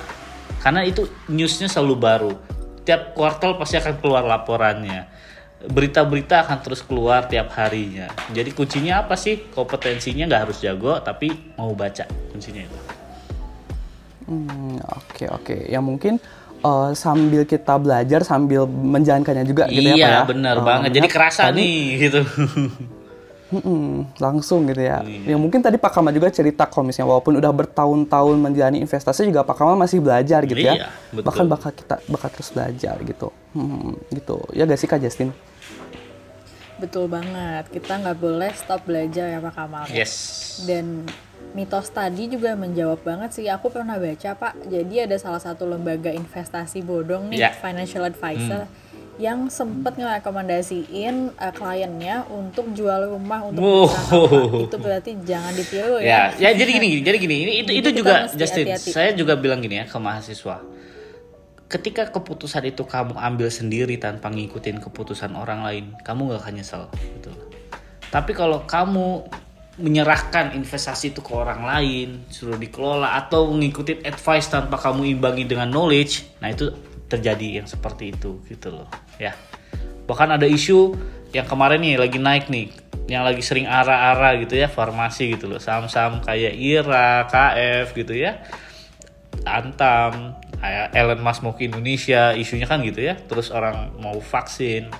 S3: Karena itu newsnya selalu baru. Tiap kuartal pasti akan keluar laporannya. Berita-berita akan terus keluar tiap harinya. Jadi kuncinya apa sih? Kompetensinya nggak harus jago, tapi mau baca. Kuncinya itu.
S1: Hmm, oke oke. Ya mungkin uh, sambil kita belajar sambil menjalankannya juga
S3: iya,
S1: gitu ya Pak ya.
S3: Iya, benar
S1: Uh,
S3: banget. Jadi kerasa
S1: tadi-
S3: nih gitu. [laughs]
S1: Mm-mm, langsung gitu ya.
S3: Iya.
S1: Yang mungkin tadi Pak Kamal juga cerita kalau misalnya walaupun udah bertahun-tahun menjalani investasi juga Pak Kamal masih belajar gitu
S3: Iya,
S1: ya.
S3: betul.
S1: Bahkan bakal kita bakal terus belajar gitu. Hmm, gitu. Ya gak sih Kak Justin?
S2: Betul banget, kita nggak boleh stop belajar ya Pak Kamal.
S3: Yes.
S2: Dan mitos tadi juga menjawab banget sih. Aku pernah baca Pak, jadi ada salah satu lembaga investasi bodong nih,
S3: Ya.
S2: financial advisor, yang sempet ngerekomendasiin uh, kliennya untuk jual rumah untuk
S3: Wow.
S2: Itu berarti jangan ditiru
S3: Ya,
S2: ya.
S3: ya jadi gini, jadi gini. Ini itu
S2: Jadi
S3: itu juga Justin.
S2: hati-hati.
S3: Saya juga bilang gini ya ke mahasiswa. Ketika keputusan itu kamu ambil sendiri tanpa ngikutin keputusan orang lain, kamu gak akan nyesel gitu. Tapi kalau kamu menyerahkan investasi itu ke orang lain, suruh dikelola atau ngikutin advice tanpa kamu imbangi dengan knowledge, nah itu terjadi yang seperti itu gitu loh, ya. Bahkan ada isu yang kemarin nih lagi naik nih, yang lagi sering ara-ara gitu ya, farmasi gitu loh, saham-saham kayak IRA, KF gitu ya. Antam, Elon Musk mau ke Indonesia, isunya kan gitu ya. Terus orang mau vaksin,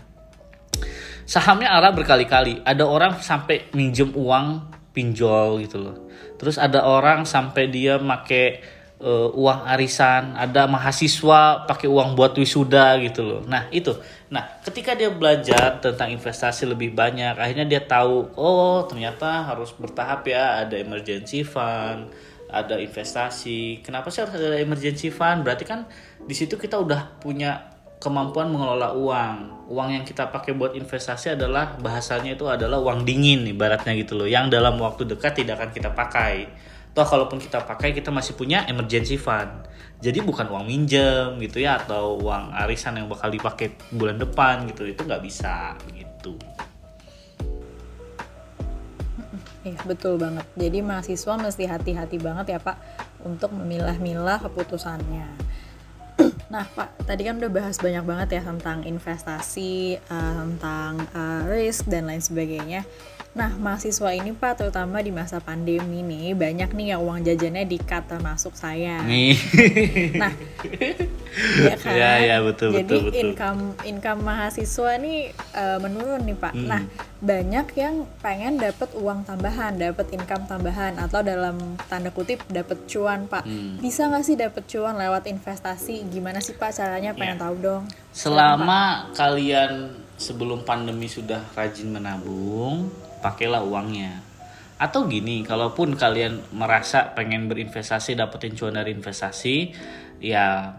S3: sahamnya arah berkali-kali. Ada orang sampai minjem uang pinjol gitu loh. Terus ada orang sampai dia make eh, uang arisan, ada mahasiswa pakai uang buat wisuda gitu loh. Nah, itu. Nah, ketika dia belajar tentang investasi lebih banyak, akhirnya dia tahu, oh, ternyata harus bertahap ya, ada emergency fund, ada investasi. Kenapa sih harus ada emergency fund? Berarti kan di situ kita udah punya kemampuan mengelola uang. Uang yang kita pakai buat investasi adalah bahasanya itu adalah uang dingin ibaratnya gitu loh. Yang dalam waktu dekat tidak akan kita pakai. Toh kalaupun kita pakai kita masih punya emergency fund. Jadi bukan uang minjem gitu ya atau uang arisan yang bakal dipakai bulan depan gitu. Itu nggak bisa gitu.
S2: Iya betul banget. Jadi mahasiswa mesti hati-hati banget ya Pak untuk memilah-milah keputusannya. [clears throat] Nah Pak, tadi kan udah bahas banyak banget ya tentang investasi, eh, tentang eh, risk dan lain sebagainya. Nah mahasiswa ini Pak, terutama di masa pandemi nih, banyak nih yang uang jajannya di-cut termasuk saya.
S3: Nih. [laughs]
S2: Nah, ya kan. [laughs]
S3: Iya, iya, betul,
S2: Jadi
S3: betul, betul.
S2: income income mahasiswa nih eh, menurun nih pak.
S3: Hmm.
S2: Nah, banyak yang pengen dapat uang tambahan, dapat income tambahan atau dalam tanda kutip dapat cuan pak.
S3: Hmm.
S2: Bisa nggak sih dapat cuan lewat investasi? Gimana sih pak caranya? Pengen
S3: Ya.
S2: tahu dong.
S3: Selama kalian sebelum pandemi sudah rajin menabung, pakailah uangnya. Atau gini, kalaupun kalian merasa pengen berinvestasi, dapetin cuan dari investasi, ya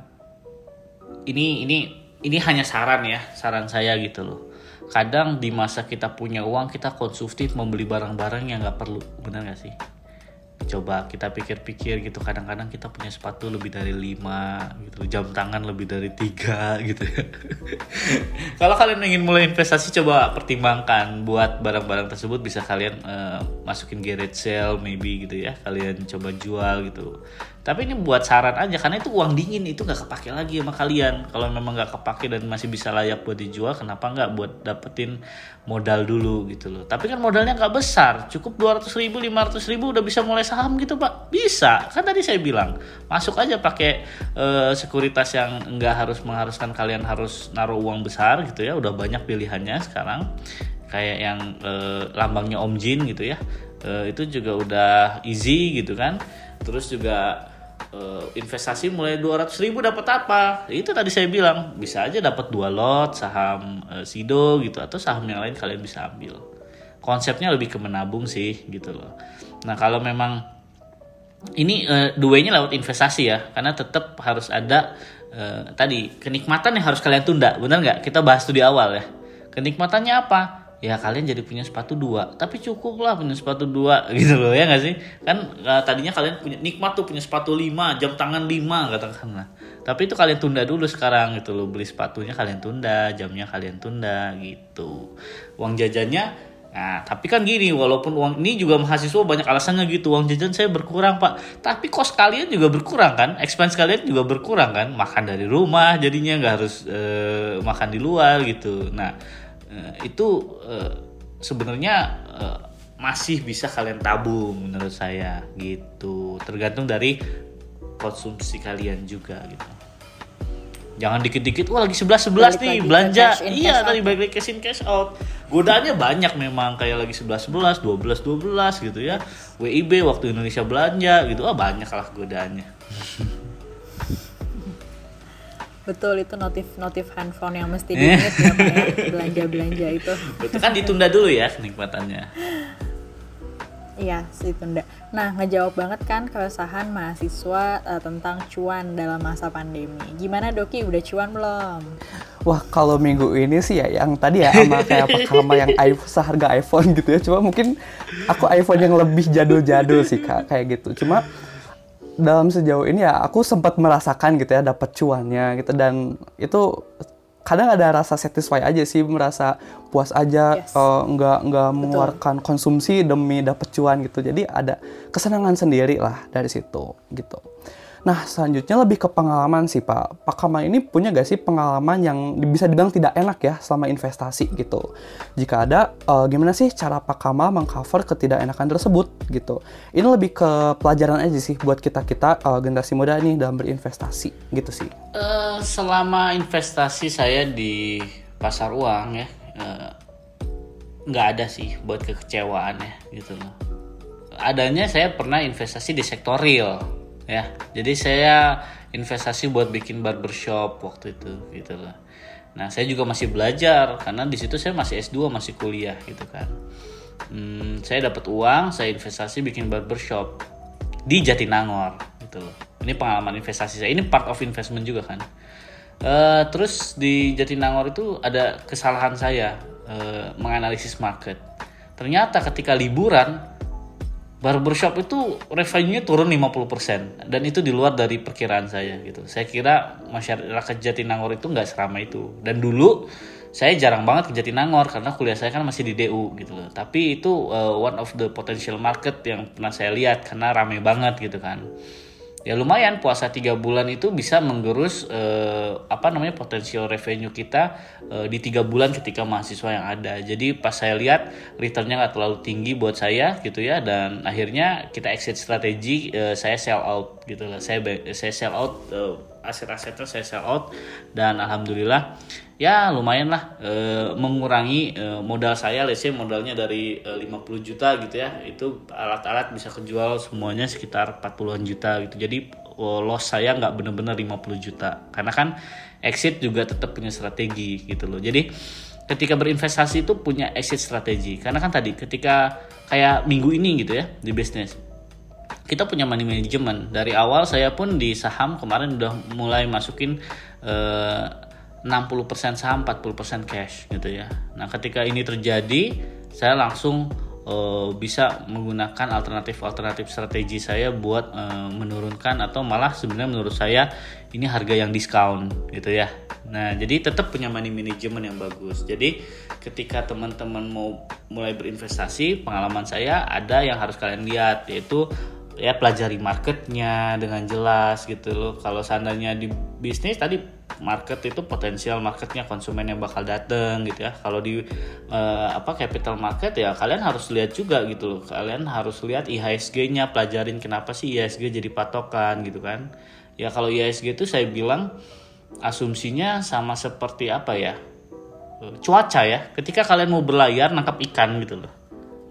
S3: ini ini ini hanya saran ya, saran saya gitu loh. Kadang di masa kita punya uang, kita konsumtif membeli barang-barang yang nggak perlu, benar nggak sih? Coba kita pikir-pikir gitu. Kadang-kadang kita punya sepatu lebih dari lima gitu. Jam tangan lebih dari tiga [laughs] gitu. Kalau kalian ingin mulai investasi coba pertimbangkan buat barang-barang tersebut. Bisa kalian eh, masukin garage sale maybe gitu ya. Kalian coba jual gitu tapi ini buat saran aja karena itu uang dingin itu nggak kepake lagi sama kalian. Kalau memang nggak kepake dan masih bisa layak buat dijual kenapa nggak buat dapetin modal dulu gitu loh. Tapi kan modalnya nggak besar cukup 200 ribu 500 ribu udah bisa mulai saham gitu pak. Bisa kan tadi saya bilang masuk aja pakai eh, sekuritas yang nggak harus mengharuskan kalian harus naruh uang besar gitu ya. Udah banyak pilihannya sekarang kayak yang eh, lambangnya Om Jin gitu ya. Eh, itu juga udah easy gitu kan. Terus juga eh, investasi mulai 200 ribu dapat apa? Itu tadi saya bilang bisa aja dapat dua lot saham eh, Sido gitu atau saham yang lain kalian bisa ambil. Konsepnya lebih ke menabung sih gitu loh. Nah kalau memang ini eh, duanya lewat investasi ya karena tetap harus ada eh, tadi kenikmatan yang harus kalian tunda benar nggak? Kita bahas tuh di awal ya. Kenikmatannya apa ya kalian jadi punya sepatu dua. Tapi cukup lah punya sepatu dua [laughs] gitu loh ya nggak sih? Kan eh, tadinya kalian punya nikmat tuh punya sepatu lima jam tangan lima katakanlah. Tapi itu kalian tunda dulu sekarang gitu loh. Beli sepatunya kalian tunda jamnya kalian tunda gitu. Uang jajannya Nah, tapi kan gini, walaupun uang ini juga mahasiswa banyak alasannya gitu, uang jajan saya berkurang pak. Tapi kos kalian juga berkurang kan, expense kalian juga berkurang kan, makan dari rumah jadinya nggak harus eh, makan di luar gitu. Nah, itu eh, sebenarnya eh, masih bisa kalian tabung menurut saya gitu. Tergantung dari konsumsi kalian juga gitu. jangan dikit-dikit wah lagi 11 11 nih belanja. iya tadi balik lagi cash in cash out. Godaannya banyak memang kayak lagi 11 11 12 12 gitu ya. WIB waktu Indonesia belanja gitu. Ah banyak lah godaannya [laughs]
S2: Betul itu notif notif handphone yang mesti diingat ya belanja belanja itu.
S3: Betul kan ditunda dulu ya kenikmatannya.
S2: Iya, ditunda. Nah, ngejawab banget kan keresahan mahasiswa uh, tentang cuan dalam masa pandemi. Gimana Doki, udah cuan belum?
S1: Wah, kalau minggu ini sih ya yang tadi ya sama kayak apa sama yang iPhone seharga iPhone gitu ya. Cuma mungkin aku iPhone yang lebih jadul-jadul sih Kak, kayak gitu. Cuma dalam sejauh ini ya aku sempat merasakan gitu ya dapat cuannya gitu. Dan itu kadang ada rasa satisfy aja sih merasa puas aja yes. uh, nggak nggak mengeluarkan konsumsi demi dapet cuan gitu. Jadi ada kesenangan sendiri lah dari situ gitu Nah, selanjutnya lebih ke pengalaman sih, Pak. Pak Kamal ini punya gak sih pengalaman yang bisa dibilang tidak enak ya selama investasi gitu? Jika ada, uh, gimana sih cara Pak Kamal mengcover ketidakenakan tersebut gitu? Ini lebih ke pelajaran aja sih buat kita-kita uh, generasi muda ini dalam berinvestasi gitu sih.
S3: Uh, selama investasi saya di pasar uang ya, nggak uh, ada sih buat kekecewaan ya gitu loh. Adanya saya pernah investasi di sektor real ya jadi saya investasi buat bikin barbershop waktu itu gitu loh nah saya juga masih belajar karena di situ saya masih S2 masih kuliah gitu kan. Hmm, saya dapat uang saya investasi bikin barbershop di Jatinangor gitu loh. Ini pengalaman investasi saya. Ini part of investment juga kan. Uh, terus di Jatinangor itu ada kesalahan saya uh, menganalisis market. Ternyata ketika liburan barbershop itu revenue-nya turun 50% dan itu di luar dari perkiraan saya gitu. Saya kira masyarakat Jatinangor itu nggak seramai itu. Dan dulu saya jarang banget ke Jatinangor karena kuliah saya kan masih di DU gitu loh. Tapi itu uh, one of the potential market yang pernah saya lihat karena ramai banget gitu kan ya lumayan. Puasa tiga bulan itu bisa menggerus eh, apa namanya potensial revenue kita eh, di tiga bulan ketika mahasiswa yang ada. Jadi pas saya lihat returnnya nggak terlalu tinggi buat saya gitu ya. Dan akhirnya kita exit strategi eh, saya sell out gitu lah. Saya saya sell out eh, aset-asetnya saya sell out. Dan alhamdulillah ya lumayan lah. E, mengurangi e, modal saya let's say modalnya dari e, 50 juta gitu ya. Itu alat-alat bisa kejual semuanya sekitar 40-an juta gitu. Jadi loss saya nggak bener-bener 50 juta. Karena kan exit juga tetap punya strategi gitu loh. Jadi ketika berinvestasi itu punya exit strategi. Karena kan tadi ketika kayak minggu ini gitu ya di bisnis. Kita punya money management. Dari awal saya pun di saham kemarin udah mulai masukin eh, 60% saham 40% cash gitu ya. Nah ketika ini terjadi saya langsung uh, bisa menggunakan alternatif-alternatif strategi saya buat uh, menurunkan atau malah sebenarnya menurut saya ini harga yang diskon gitu ya. Nah jadi tetap punya money management yang bagus. Jadi ketika teman-teman mau mulai berinvestasi pengalaman saya ada yang harus kalian lihat yaitu ya pelajari marketnya dengan jelas gitu loh. Kalau seandainya di bisnis tadi market itu potensial marketnya konsumen yang bakal dateng gitu ya. Kalau di uh, apa capital market ya kalian harus lihat juga gitu loh. Kalian harus lihat IHSG-nya pelajarin kenapa sih IHSG jadi patokan gitu kan. Ya kalau IHSG itu saya bilang asumsinya sama seperti apa ya? Cuaca ya. Ketika kalian mau berlayar nangkap ikan gitu loh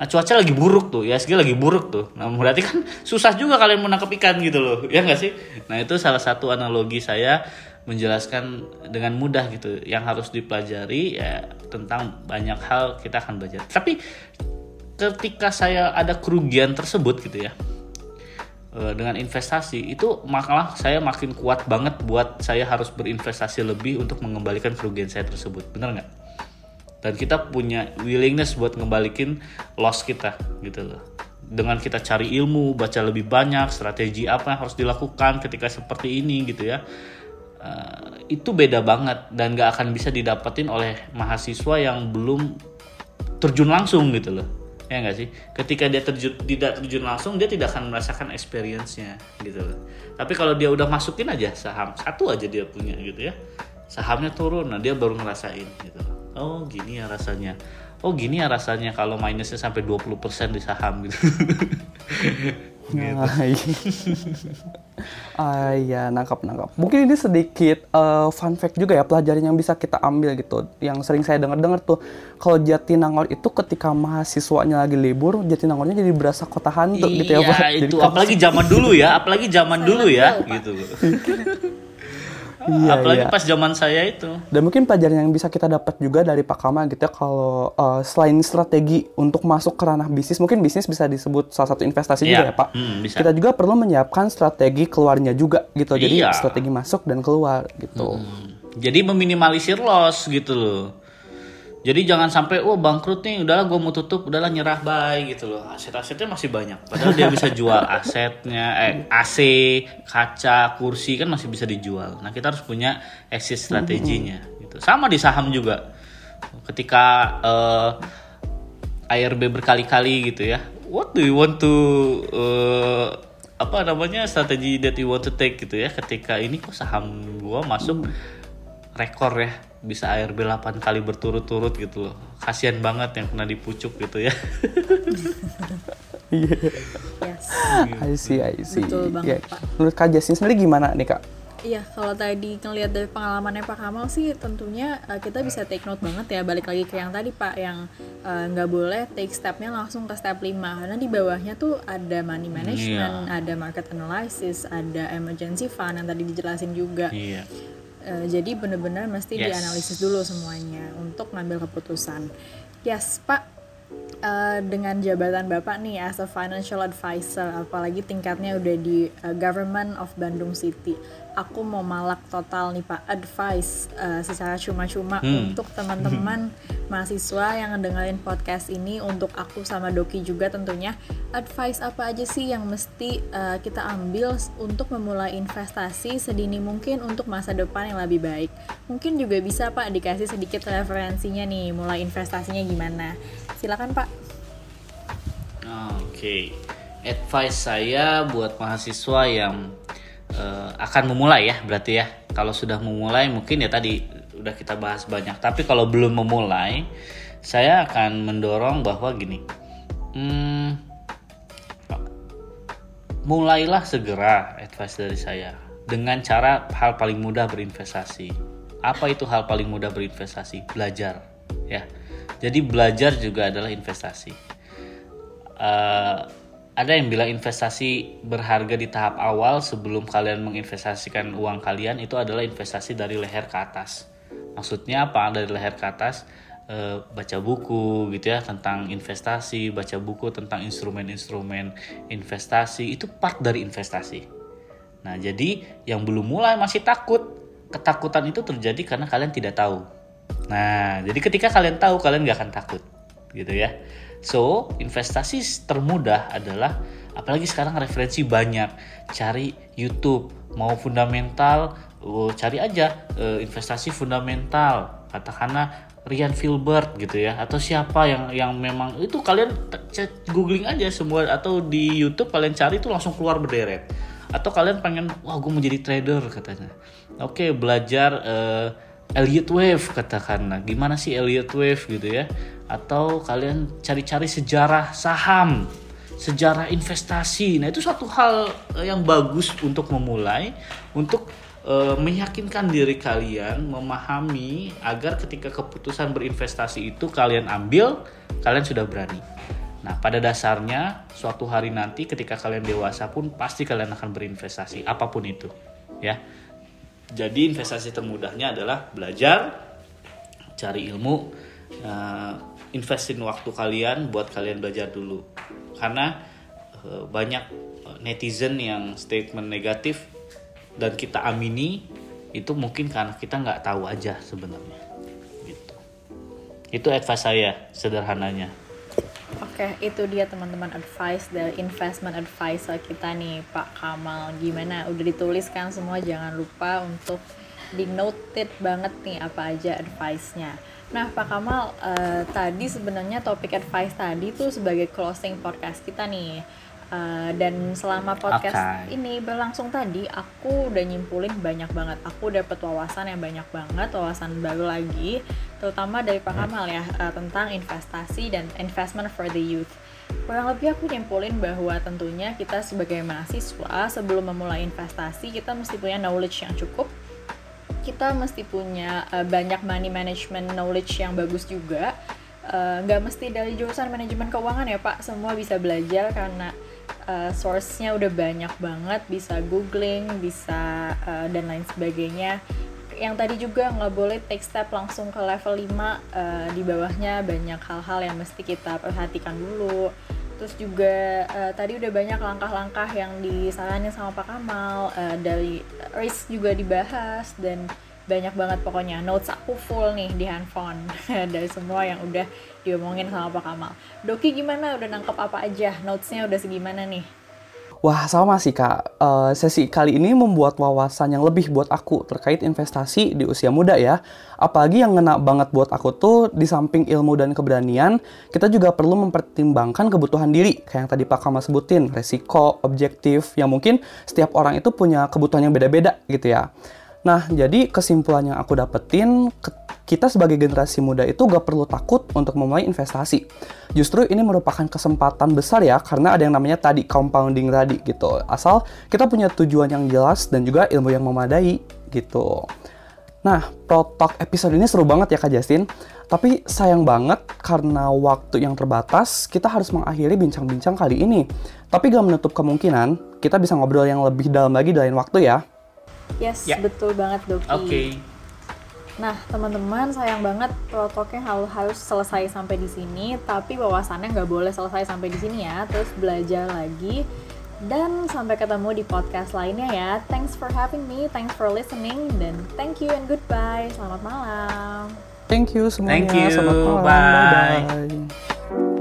S3: Nah cuaca lagi buruk tuh, IHSG lagi buruk tuh. Nah berarti kan susah juga kalian menangkap ikan gitu loh, [laughs] ya nggak sih? Nah itu salah satu analogi saya menjelaskan dengan mudah gitu yang harus dipelajari ya tentang banyak hal kita akan belajar tapi ketika saya ada kerugian tersebut gitu ya eh, dengan investasi itu malah saya makin kuat banget buat saya harus berinvestasi lebih untuk mengembalikan kerugian saya tersebut benar nggak dan kita punya willingness buat ngembalikin loss kita gitu loh. Dengan kita cari ilmu baca lebih banyak strategi apa yang harus dilakukan ketika seperti ini gitu ya. Uh, itu beda banget dan gak akan bisa didapetin oleh mahasiswa yang belum terjun langsung gitu loh. Ya nggak sih? Ketika dia terjun tidak terjun langsung dia tidak akan merasakan experience-nya gitu loh. Tapi kalau dia udah masukin aja saham satu aja dia punya gitu ya. Sahamnya turun nah dia baru ngerasain gitu oh gini ya rasanya oh gini ya rasanya kalau minusnya sampai 20% di saham gitu [laughs] gitu.
S1: Nah, [laughs] iya. ah iya, nangkap nangkap. Mungkin ini sedikit uh, fun fact juga ya pelajaran yang bisa kita ambil gitu. Yang sering saya dengar-dengar tuh kalau Jatinangor itu ketika mahasiswanya lagi libur, Jatinangornya jadi berasa kota hantu
S3: iya,
S1: gitu ya Pak.
S3: itu
S1: Jadi
S3: apalagi zaman dulu ya, apalagi zaman dulu ya gitu. [laughs]
S1: Iya,
S3: apalagi
S1: iya.
S3: pas zaman saya itu.
S1: Dan mungkin pelajaran yang bisa kita dapat juga dari Pak Kamal gitu ya kalau uh, selain strategi untuk masuk ke ranah bisnis, mungkin bisnis bisa disebut salah satu investasi juga
S3: Iya,
S1: ya Pak.
S3: hmm, bisa.
S1: Kita juga perlu menyiapkan strategi keluarnya juga gitu. Jadi
S3: Iya.
S1: strategi masuk dan keluar gitu.
S3: Hmm. Jadi meminimalisir loss gitu loh. Jadi jangan sampai oh bangkrut nih, udahlah gue mau tutup, udahlah nyerah bye gitu loh. Aset-asetnya masih banyak. Padahal dia bisa jual asetnya, eh, AC, kaca, kursi kan masih bisa dijual. Nah kita harus punya exit strateginya. Gitu. Sama di saham juga. Ketika eh, ARB berkali-kali gitu ya. What do you want to eh, apa namanya strategi that you want to take gitu ya ketika ini kok saham gua masuk rekor ya bisa ARB 8 kali berturut-turut gitu loh kasihan banget yang kena dipucuk gitu ya
S2: Yes.
S1: I see, I see.
S2: Betul banget,
S1: Ya,
S2: Pak.
S1: Menurut Kak Jasmine sendiri gimana nih Kak?
S2: Iya, kalau tadi ngelihat dari pengalamannya Pak Kamal sih tentunya eh, kita bisa take note banget ya balik lagi ke yang tadi Pak yang eh, nggak boleh take stepnya langsung ke step 5 karena di bawahnya tuh ada money management, ada market analysis, ada emergency fund yang tadi dijelasin juga.
S3: iya
S2: Eh, jadi benar-benar mesti
S3: Yes.
S2: dianalisis dulu semuanya untuk ngambil keputusan. Yes, Pak. Eh, dengan jabatan Bapak nih as a financial advisor, apalagi tingkatnya udah di eh, Government of Bandung City. Aku mau malak total nih Pak, advice eh, secara cuma-cuma
S3: Hmm.
S2: untuk teman-teman [laughs] mahasiswa yang ngedengerin podcast ini untuk aku sama Doki juga tentunya advice apa aja sih yang mesti eh, kita ambil untuk memulai investasi sedini mungkin untuk masa depan yang lebih baik. Mungkin juga bisa Pak dikasih sedikit referensinya nih mulai investasinya gimana. Silakan Pak.
S3: Oke, advice saya buat mahasiswa yang eh, akan memulai ya, berarti ya. Kalau sudah memulai mungkin ya tadi udah kita bahas banyak. Tapi kalau belum memulai, saya akan mendorong bahwa gini, hmm, mulailah segera advice dari saya dengan cara hal paling mudah berinvestasi. Apa itu hal paling mudah berinvestasi? Belajar, ya. Jadi belajar juga adalah investasi eh, ada yang bilang investasi berharga di tahap awal sebelum kalian menginvestasikan uang kalian itu adalah investasi dari leher ke atas. Maksudnya apa? Dari leher ke atas eh, baca buku gitu ya tentang investasi, baca buku tentang instrumen-instrumen investasi itu part dari investasi. Nah, jadi yang belum mulai masih takut. Ketakutan itu terjadi karena kalian tidak tahu. Nah, jadi ketika kalian tahu, kalian gak akan takut, gitu ya. So, investasi termudah adalah, apalagi sekarang referensi banyak, cari YouTube, mau fundamental, oh, cari aja eh, investasi fundamental, katakanlah Ryan Filbert gitu ya, atau siapa yang yang memang itu kalian googling aja semua atau di YouTube kalian cari itu langsung keluar berderet. Atau kalian pengen wah gue mau jadi trader katanya. Oke belajar eh, Elliott Wave katakanlah. Gimana sih Elliott Wave gitu ya? Atau kalian cari-cari sejarah saham sejarah investasi. Nah itu satu hal eh, yang bagus untuk memulai untuk eh, meyakinkan diri kalian memahami agar ketika keputusan berinvestasi itu kalian ambil kalian sudah berani. Nah, pada dasarnya suatu hari nanti ketika kalian dewasa pun pasti kalian akan berinvestasi apa pun itu, ya. Jadi investasi termudahnya adalah belajar, cari ilmu, eh, investin waktu kalian buat kalian belajar dulu. Karena eh, banyak netizen yang statement negatif dan kita amini itu mungkin karena kita nggak tahu aja sebenarnya. Gitu. Itu advice saya sederhananya.
S2: Oke, itu dia teman-teman advice dari investment advisor kita nih Pak Kamal. Gimana? Udah dituliskan semua, jangan lupa untuk di noted banget nih apa aja advice-nya. Nah, Pak Kamal, eh, tadi sebenarnya topik advice tadi tuh sebagai closing podcast kita nih. Eh, dan selama podcast
S3: Oke.
S2: ini berlangsung tadi, aku udah nyimpulin banyak banget. Aku dapet wawasan yang banyak banget, wawasan baru lagi, terutama dari Pak Kamal ya eh, tentang investasi dan investment for the youth. kurang lebih aku nyimpulin bahwa tentunya kita sebagai mahasiswa sebelum memulai investasi kita mesti punya knowledge yang cukup kita mesti punya uh, banyak money management knowledge yang bagus juga nggak uh, mesti dari jurusan manajemen keuangan ya pak semua bisa belajar karena uh, source-nya udah banyak banget bisa googling bisa uh, dan lain sebagainya. Yang tadi juga nggak boleh take step langsung ke level 5 uh, di bawahnya banyak hal-hal yang mesti kita perhatikan dulu. Terus juga uh, tadi udah banyak langkah-langkah yang disaranin sama Pak Kamal uh, dari risk juga dibahas dan banyak banget pokoknya notes aku full nih di handphone [laughs] dari semua yang udah diomongin sama Pak Kamal. Doki gimana? Udah nangkep apa aja? Notesnya udah segimana nih?
S1: Wah sama sih kak, uh, sesi kali ini membuat wawasan yang lebih buat aku terkait investasi di usia muda ya. Apalagi yang ngena banget buat aku tuh di samping ilmu dan keberanian, kita juga perlu mempertimbangkan kebutuhan diri. Kayak yang tadi Pak Kamal sebutin, resiko, objektif, yang mungkin setiap orang itu punya kebutuhan yang beda-beda gitu ya. Nah, jadi kesimpulan yang aku dapetin, kita sebagai generasi muda itu gak perlu takut untuk memulai investasi. Justru ini merupakan kesempatan besar ya, karena ada yang namanya tadi compounding tadi gitu. Asal kita punya tujuan yang jelas dan juga ilmu yang memadai gitu. Nah, Protalk episode ini seru banget ya Kak Justin. Tapi sayang banget karena waktu yang terbatas, kita harus mengakhiri bincang-bincang kali ini. Tapi gak menutup kemungkinan, kita bisa ngobrol yang lebih dalam lagi di lain waktu ya.
S2: Yes, yeah. betul banget Doki.
S3: Oke. Okay.
S2: Nah, teman-teman, sayang banget protoknya harus selesai sampai di sini, tapi wawasannya nggak boleh selesai sampai di sini ya. Terus belajar lagi. Dan sampai ketemu di podcast lainnya ya. Thanks for having me, thanks for listening, dan thank you and goodbye. Selamat malam.
S1: Thank you semuanya.
S3: Thank you.
S1: Selamat malam.
S3: Bye.
S1: Bye. -bye.